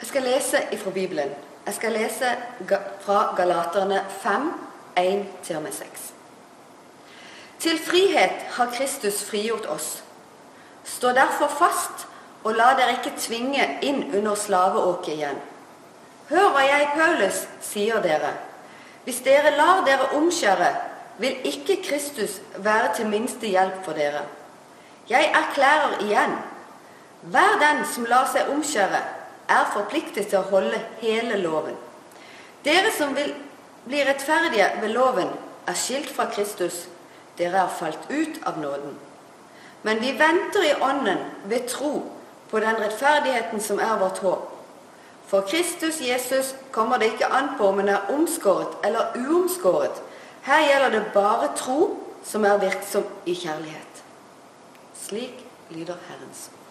Jeg skal lese fra Bibelen. Jeg skal lese fra Galaterne 5, 1-6. Til frihet har Kristus frigjort oss. Stå derfor fast, og la dere ikke tvinge inn under slaveåket igjen. Hør hva jeg, Paulus, sier dere. Hvis dere lar dere omskjære, vil ikke Kristus være til minste hjelp for dere. Jeg erklærer igjen. Hver den som lar seg omskjære, er forpliktet til å holde hele loven. Dere som vil bli rettferdige ved loven, er skilt fra Kristus. Dere er falt ut av nåden. Men vi venter i ånden ved tro på den rettferdigheten som er vårt håp. For Kristus Jesus kommer det ikke an på om en er omskåret eller uomskåret. Her gjelder det bare tro som er virksom i kjærlighet. Slik lyder Herrens ord.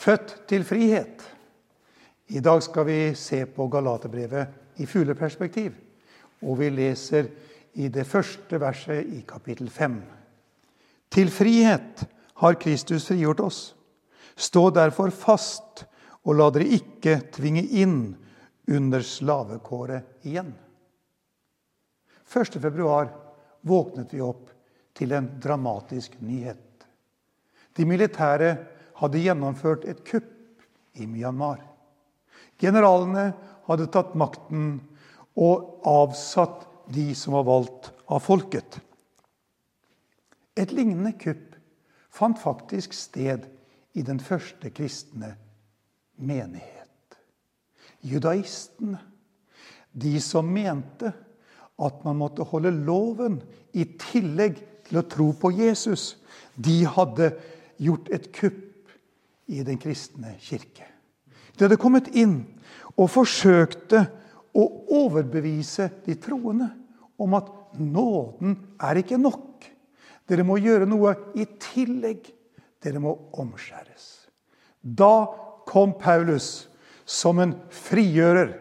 Født til frihet. I dag skal vi se på Galaterbrevet i fugleperspektiv. Og vi leser i det første verset i kapittel 5. Til frihet har Kristus frigjort oss. Stå derfor fast, og la dere ikke tvinge inn under slavekåret igjen. 1. februar våknet vi opp til en dramatisk nyhet. De militære hadde gjennomført et kupp i Myanmar. Generalene hadde tatt makten og avsatt de som var valgt av folket. Et lignende kupp fant faktisk sted i den første kristne menighet. Judaistene, de som mente at man måtte holde loven i tillegg til å tro på Jesus, de hadde gjort et kupp i den kristne kirke. De hadde kommet inn og forsøkte å overbevise de troende om at nåden er ikke nok. Dere må gjøre noe i tillegg. Dere må omskjæres. Da kom Paulus som en frigjører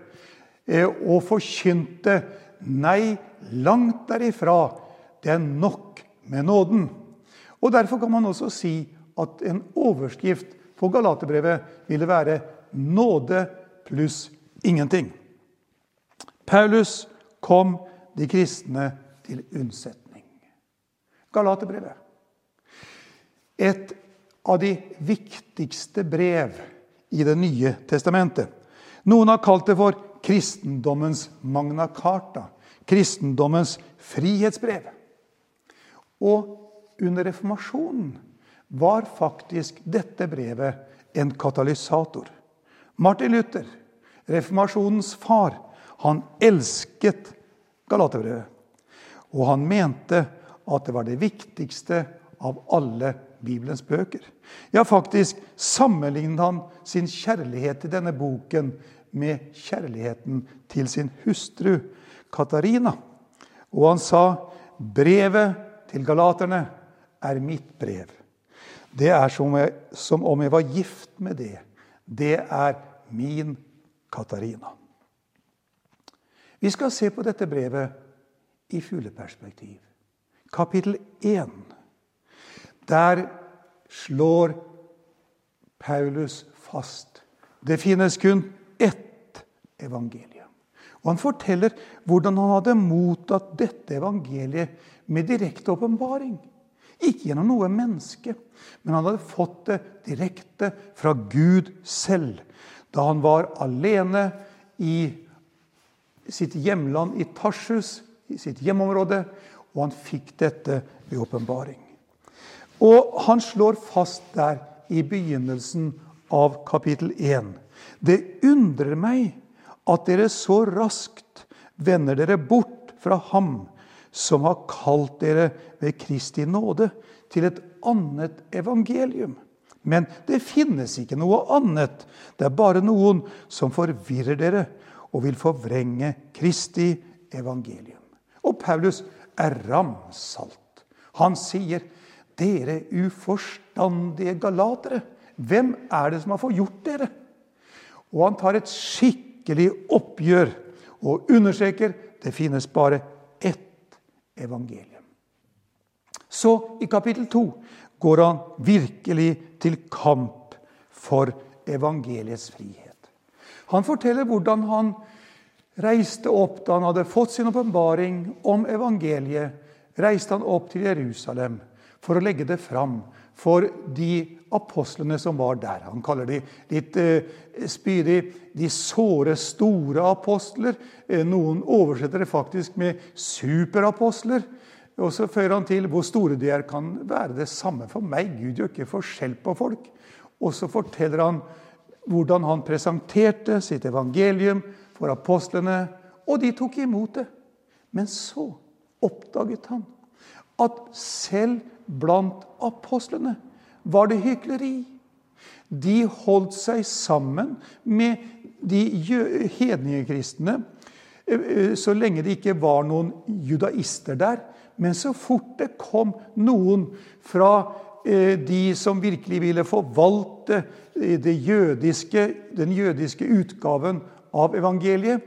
eh, og forkynte nei, langt derifra. Det er nok med nåden. Og Derfor kan man også si at en overskrift på Galaterbrevet ville være 'nåde pluss ingenting'. Paulus kom de kristne til unnsetning. Galaterbrevet. Et av de viktigste brev i Det nye testamentet. Noen har kalt det for kristendommens magna carta. Kristendommens frihetsbrev. Og under reformasjonen var faktisk dette brevet en katalysator. Martin Luther, reformasjonens far, han elsket Galaterbrevet. Og han mente at det var det viktigste av alle Bibelens bøker. Ja, faktisk sammenlignet han sin kjærlighet til denne boken med kjærligheten til sin hustru Katarina. Og han sa brevet til galaterne er mitt brev. Det er som, jeg, som om jeg var gift med det. Det er min Katarina. Vi skal se på dette brevet i fugleperspektiv. Kapittel 1. Der slår Paulus fast det finnes kun ett evangelium. Og Han forteller hvordan han hadde mottatt dette evangeliet med direkte åpenbaring. Ikke gjennom noe menneske, men han hadde fått det direkte fra Gud selv. Da han var alene i sitt hjemland i Tarsus, i sitt hjemområde, og han fikk dette ved åpenbaring. Og han slår fast der i begynnelsen av kapittel 1. Det undrer meg at dere så raskt vender dere bort fra ham som har kalt dere ved Kristi nåde til et annet evangelium. Men det finnes ikke noe annet. Det er bare noen som forvirrer dere og vil forvrenge Kristi evangelium. Og Paulus er ramsalt. Han sier, 'Dere uforstandige galatere, hvem er det som har forgjort dere?' Og han tar et skikkelig oppgjør og understreker det finnes bare evangelium. Så i kapittel 2 går han virkelig til kamp for evangeliets frihet. Han forteller hvordan han reiste opp da han hadde fått sin åpenbaring om evangeliet. reiste han opp til Jerusalem for å legge det fram for de apostlene som var der. Han kaller de litt eh, spydig de såre, store apostler. Eh, noen oversetter det faktisk med superapostler. Og så fører han til hvor store de er, kan være det samme for meg. Gud gjør ikke forskjell på folk. Og så forteller han hvordan han presenterte sitt evangelium for apostlene, og de tok imot det. Men så oppdaget han at selv blant apostlene var det hykleri. De holdt seg sammen med de hedningekristne eh, eh, så lenge det ikke var noen judaister der. Men så fort det kom noen fra eh, de som virkelig ville forvalte jødiske, den jødiske utgaven av evangeliet,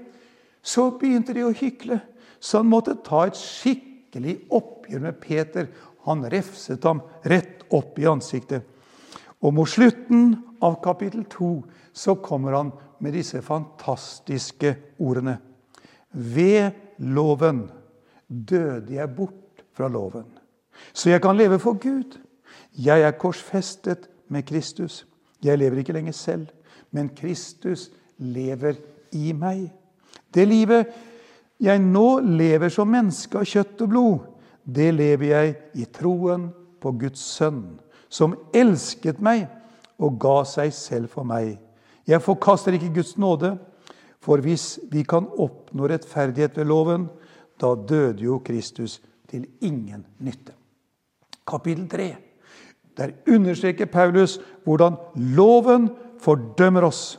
så begynte de å hykle. Så han måtte ta et skikkelig oppgjør med Peter. Han refset ham rett opp i ansiktet. Og mot slutten av kapittel 2 så kommer han med disse fantastiske ordene. Ved loven døde jeg bort fra loven, så jeg kan leve for Gud. Jeg er korsfestet med Kristus. Jeg lever ikke lenger selv, men Kristus lever i meg. Det livet jeg nå lever som menneske av kjøtt og blod, det lever jeg i troen på Guds sønn, som elsket meg og ga seg selv for meg. Jeg forkaster ikke Guds nåde, for hvis vi kan oppnå rettferdighet ved loven, da døde jo Kristus til ingen nytte. Kapittel 3. Der understreker Paulus hvordan loven fordømmer oss.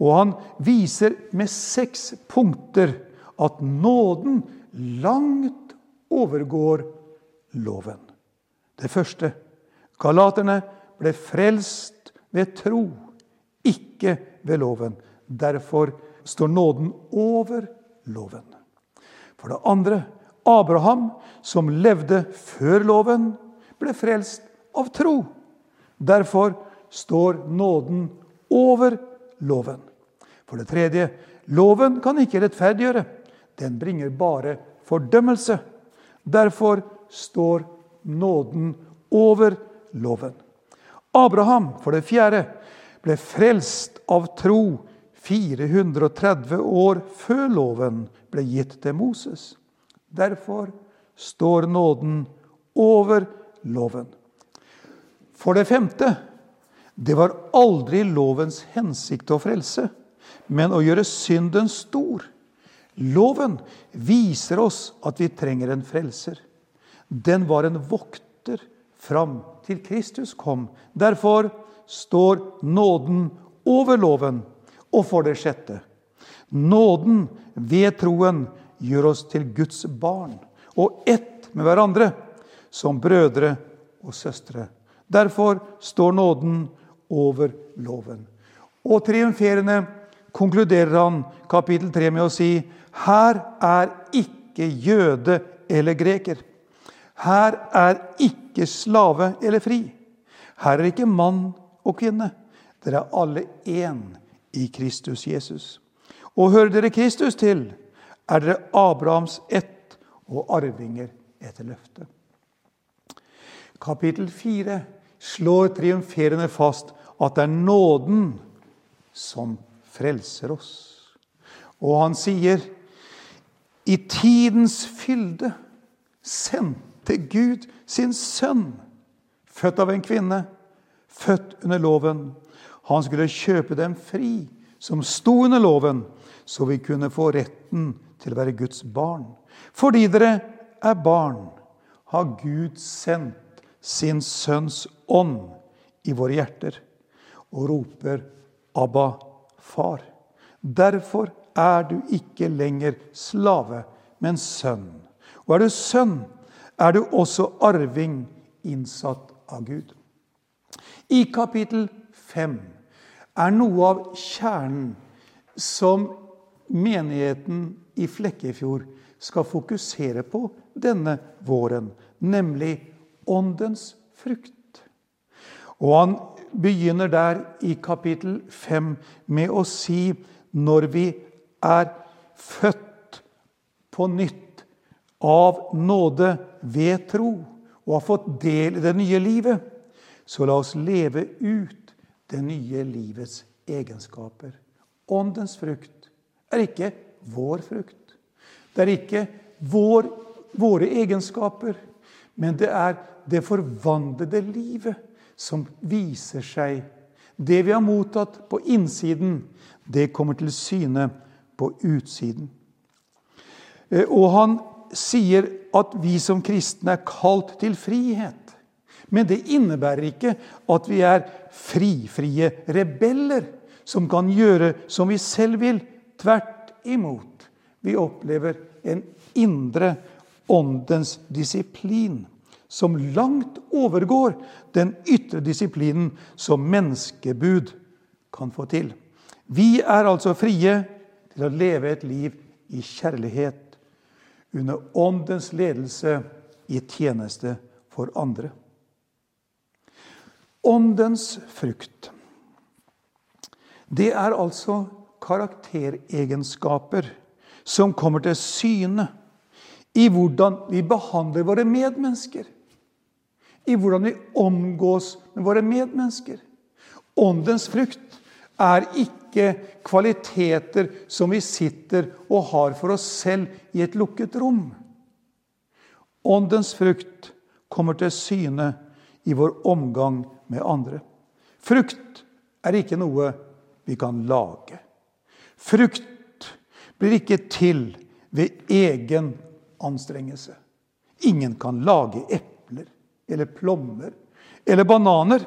Og han viser med seks punkter at nåden langt overgår loven. Det første Galaterne ble frelst ved tro, ikke ved loven. Derfor står nåden over loven. For det andre Abraham, som levde før loven, ble frelst av tro. Derfor står nåden over loven. For det tredje loven kan ikke rettferdiggjøre. Den bringer bare fordømmelse. Derfor står nåden over loven. Abraham, for det fjerde, ble frelst av tro 430 år før loven ble gitt til Moses. Derfor står nåden over loven. For det femte det var aldri lovens hensikt å frelse, men å gjøre synden stor. Loven viser oss at vi trenger en frelser. Den var en vokter fram til Kristus kom. Derfor står nåden over loven. Og for det sjette nåden ved troen gjør oss til Guds barn og ett med hverandre, som brødre og søstre. Derfor står nåden over loven. Og triumferende konkluderer han kapittel 3 med å si her er ikke jøde eller greker. Her er ikke slave eller fri. Her er ikke mann og kvinne. Dere er alle én i Kristus Jesus. Og hører dere Kristus til, er dere Abrahams ett og arvinger etter løftet. Kapittel 4 slår triumferende fast at det er nåden som frelser oss. Og han sier i tidens fylde sendte Gud sin sønn, født av en kvinne, født under loven. Han skulle kjøpe dem fri, som sto under loven, så vi kunne få retten til å være Guds barn. Fordi dere er barn, har Gud sendt sin sønns ånd i våre hjerter og roper 'Abba, far'. Derfor er du ikke lenger slave, men sønn. Og er du sønn, er du også arving innsatt av Gud. I kapittel 5 er noe av kjernen som menigheten i Flekkefjord skal fokusere på denne våren, nemlig åndens frukt. Og han begynner der i kapittel 5 med å si når vi er født på nytt av nåde ved tro og har fått del i det nye livet, så la oss leve ut det nye livets egenskaper. Åndens frukt er ikke vår frukt. Det er ikke vår, våre egenskaper, men det er det forvandlede livet som viser seg. Det vi har mottatt på innsiden, det kommer til syne på utsiden. Eh, og han sier at vi som kristne er kalt til frihet. Men det innebærer ikke at vi er frifrie rebeller som kan gjøre som vi selv vil. Tvert imot. Vi opplever en indre åndens disiplin som langt overgår den ytre disiplinen som menneskebud kan få til. Vi er altså frie til å leve et liv i kjærlighet, under åndens ledelse i tjeneste for andre. Åndens frukt. Det er altså karakteregenskaper som kommer til syne i hvordan vi behandler våre medmennesker. I hvordan vi omgås med våre medmennesker. Åndens frukt er ikke kvaliteter som vi sitter og har for oss selv i et lukket rom. Åndens frukt kommer til syne i vår omgang med andre. Frukt er ikke noe vi kan lage. Frukt blir ikke til ved egen anstrengelse. Ingen kan lage epler eller plommer eller bananer.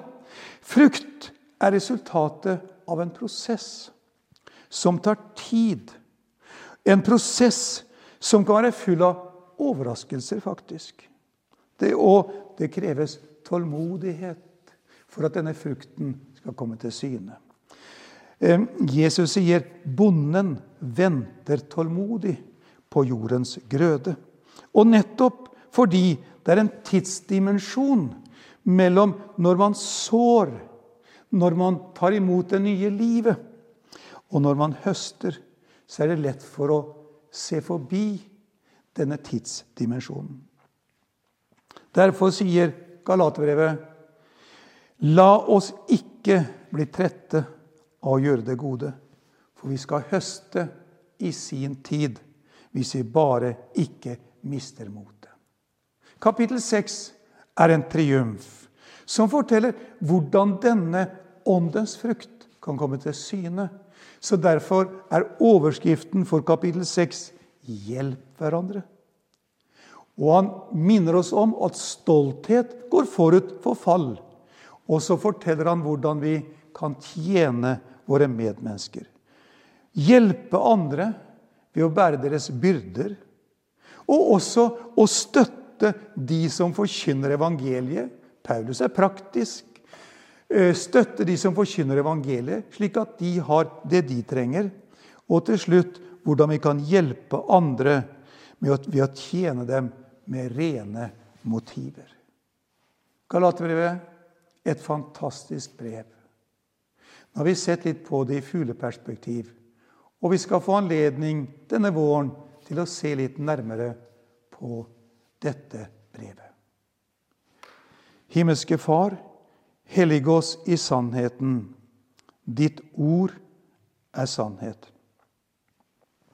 Frukt er resultatet av en prosess som tar tid. En prosess som kan være full av overraskelser, faktisk. Det, og det kreves tålmodighet for at denne frukten skal komme til syne. Jesus sier 'bonden venter tålmodig på jordens grøde'. Og nettopp fordi det er en tidsdimensjon mellom når man sår, når man tar imot det nye livet, og når man høster, så er det lett for å se forbi denne tidsdimensjonen. Derfor sier Galaterbrevet La oss ikke bli trette av å gjøre det gode, for vi skal høste i sin tid hvis vi bare ikke mister motet. Kapittel 6 er en triumf som forteller hvordan denne åndens frukt kan komme til syne. Så derfor er overskriften for kapittel 6 Hjelp hverandre. Og han minner oss om at stolthet går forut for fall. Og så forteller han hvordan vi kan tjene våre medmennesker. Hjelpe andre ved å bære deres byrder. Og også å støtte de som forkynner evangeliet. Paulus er praktisk. Eh, støtte de som forkynner evangeliet, slik at de har det de trenger. Og til slutt hvordan vi kan hjelpe andre ved å tjene dem med rene motiver. Galaterbrevet et fantastisk brev. Nå har vi sett litt på det i fugleperspektiv, og vi skal få anledning denne våren til å se litt nærmere på dette brevet. Himmelske Far, hellig oss i sannheten. Ditt ord er sannhet.